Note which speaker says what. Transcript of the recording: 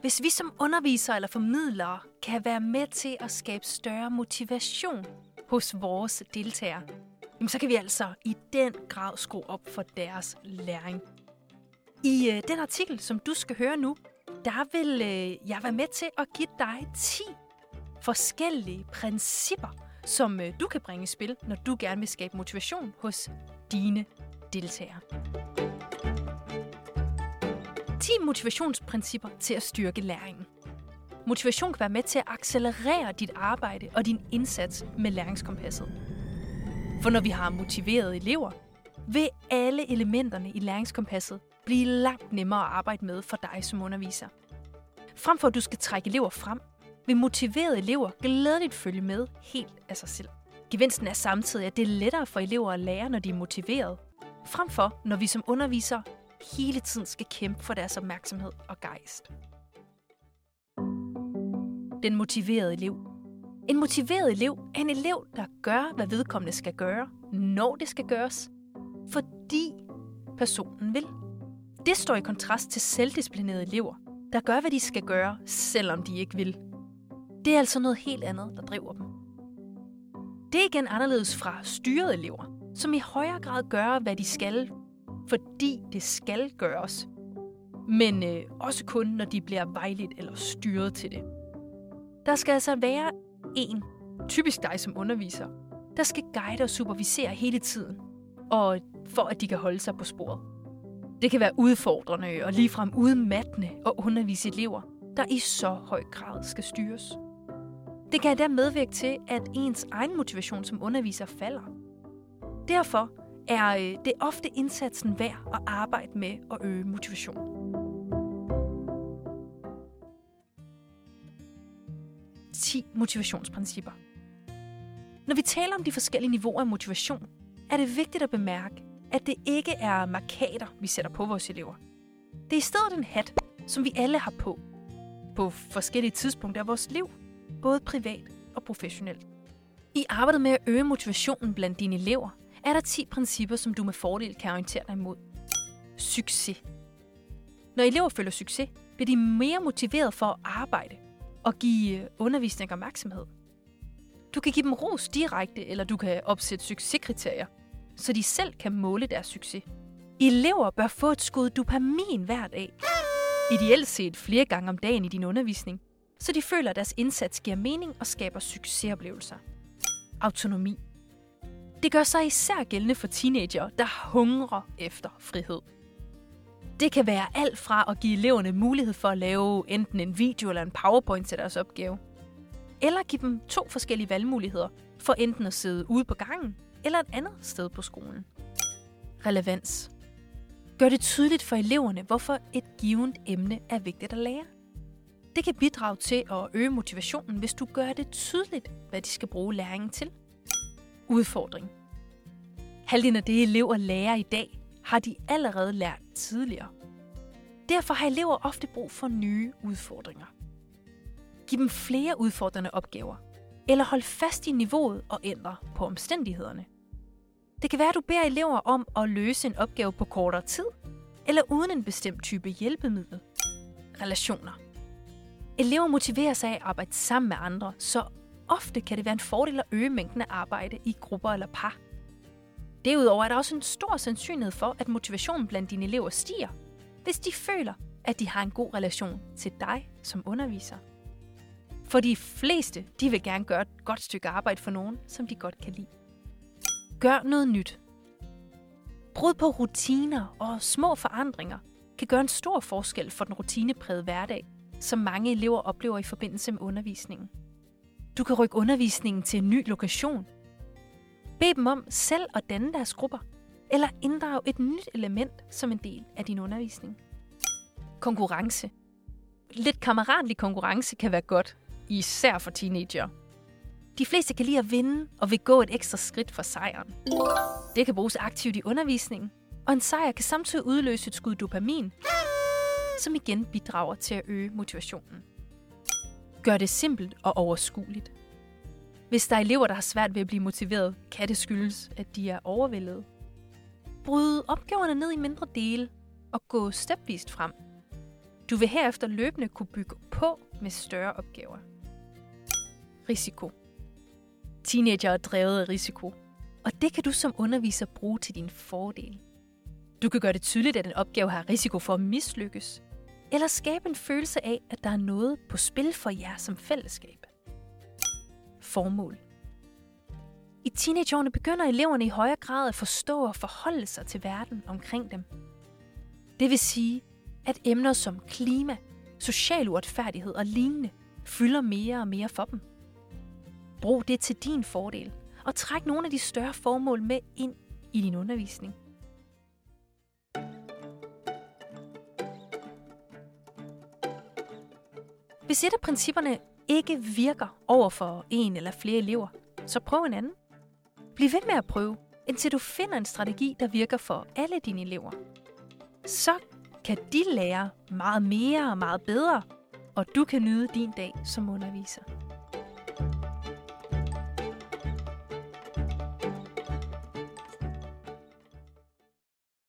Speaker 1: Hvis vi som undervisere eller formidlere kan være med til at skabe større motivation hos vores deltagere, jamen så kan vi altså i den grad skrue op for deres læring. I øh, den artikel, som du skal høre nu, der vil øh, jeg være med til at give dig 10 forskellige principper, som øh, du kan bringe i spil, når du gerne vil skabe motivation hos dine deltagere. 10 motivationsprincipper til at styrke læringen. Motivation kan være med til at accelerere dit arbejde og din indsats med læringskompasset. For når vi har motiverede elever, vil alle elementerne i læringskompasset blive langt nemmere at arbejde med for dig som underviser. Frem for at du skal trække elever frem, vil motiverede elever glædeligt følge med helt af sig selv. Gevinsten er samtidig, at det er lettere for elever at lære, når de er motiveret, frem for når vi som undervisere hele tiden skal kæmpe for deres opmærksomhed og gejst. Den motiverede elev. En motiveret elev er en elev, der gør, hvad vedkommende skal gøre, når det skal gøres, fordi personen vil. Det står i kontrast til selvdisciplinerede elever, der gør, hvad de skal gøre, selvom de ikke vil. Det er altså noget helt andet, der driver dem. Det er igen anderledes fra styrede elever, som i højere grad gør, hvad de skal, fordi det skal gøres. Men øh, også kun, når de bliver vejledt eller styret til det. Der skal altså være en, typisk dig som underviser, der skal guide og supervisere hele tiden, og for at de kan holde sig på sporet. Det kan være udfordrende og ligefrem udmattende at undervise elever, der i så høj grad skal styres. Det kan endda medvirke til, at ens egen motivation som underviser falder. Derfor er øh, det ofte indsatsen værd at arbejde med at øge motivation. Motivationsprincipper. Når vi taler om de forskellige niveauer af motivation, er det vigtigt at bemærke, at det ikke er markader, vi sætter på vores elever. Det er i stedet en hat, som vi alle har på, på forskellige tidspunkter af vores liv, både privat og professionelt. I arbejdet med at øge motivationen blandt dine elever, er der 10 principper, som du med fordel kan orientere dig imod. Succes. Når elever føler succes, bliver de mere motiveret for at arbejde og give øh, undervisning opmærksomhed. Du kan give dem ros direkte, eller du kan opsætte succeskriterier, så de selv kan måle deres succes. Elever bør få et skud dopamin hver dag. Ideelt set flere gange om dagen i din undervisning, så de føler, at deres indsats giver mening og skaber succesoplevelser. Autonomi. Det gør sig især gældende for teenager, der hungrer efter frihed. Det kan være alt fra at give eleverne mulighed for at lave enten en video eller en powerpoint til deres opgave, eller give dem to forskellige valgmuligheder for enten at sidde ude på gangen eller et andet sted på skolen. Relevans. Gør det tydeligt for eleverne, hvorfor et givet emne er vigtigt at lære. Det kan bidrage til at øge motivationen, hvis du gør det tydeligt, hvad de skal bruge læringen til. Udfordring. Halvdelen af det, elever lærer i dag, har de allerede lært tidligere. Derfor har elever ofte brug for nye udfordringer. Giv dem flere udfordrende opgaver, eller hold fast i niveauet og ændre på omstændighederne. Det kan være, at du beder elever om at løse en opgave på kortere tid, eller uden en bestemt type hjælpemiddel. Relationer. Elever motiverer sig af at arbejde sammen med andre, så ofte kan det være en fordel at øge mængden af arbejde i grupper eller par. Derudover er der også en stor sandsynlighed for, at motivationen blandt dine elever stiger, hvis de føler, at de har en god relation til dig som underviser. For de fleste, de vil gerne gøre et godt stykke arbejde for nogen, som de godt kan lide. Gør noget nyt. Brud på rutiner og små forandringer kan gøre en stor forskel for den rutineprægede hverdag, som mange elever oplever i forbindelse med undervisningen. Du kan rykke undervisningen til en ny lokation. Bed dem om selv at danne deres grupper, eller inddrage et nyt element som en del af din undervisning. Konkurrence. Lidt kammeratlig konkurrence kan være godt, især for teenager. De fleste kan lide at vinde og vil gå et ekstra skridt for sejren. Det kan bruges aktivt i undervisningen, og en sejr kan samtidig udløse et skud dopamin, som igen bidrager til at øge motivationen. Gør det simpelt og overskueligt. Hvis der er elever, der har svært ved at blive motiveret, kan det skyldes, at de er overvældet. Bryd opgaverne ned i mindre dele og gå stepvist frem. Du vil herefter løbende kunne bygge på med større opgaver. Risiko. Teenager er drevet af risiko, og det kan du som underviser bruge til din fordel. Du kan gøre det tydeligt, at en opgave har risiko for at mislykkes, eller skabe en følelse af, at der er noget på spil for jer som fællesskab. Formål. I teenageårene begynder eleverne i højere grad at forstå og forholde sig til verden omkring dem. Det vil sige, at emner som klima, social uretfærdighed og lignende fylder mere og mere for dem. Brug det til din fordel, og træk nogle af de større formål med ind i din undervisning. Hvis et af principperne ikke virker over for en eller flere elever, så prøv en anden. Bliv ved med at prøve, indtil du finder en strategi, der virker for alle dine elever. Så kan de lære meget mere og meget bedre, og du kan nyde din dag som underviser.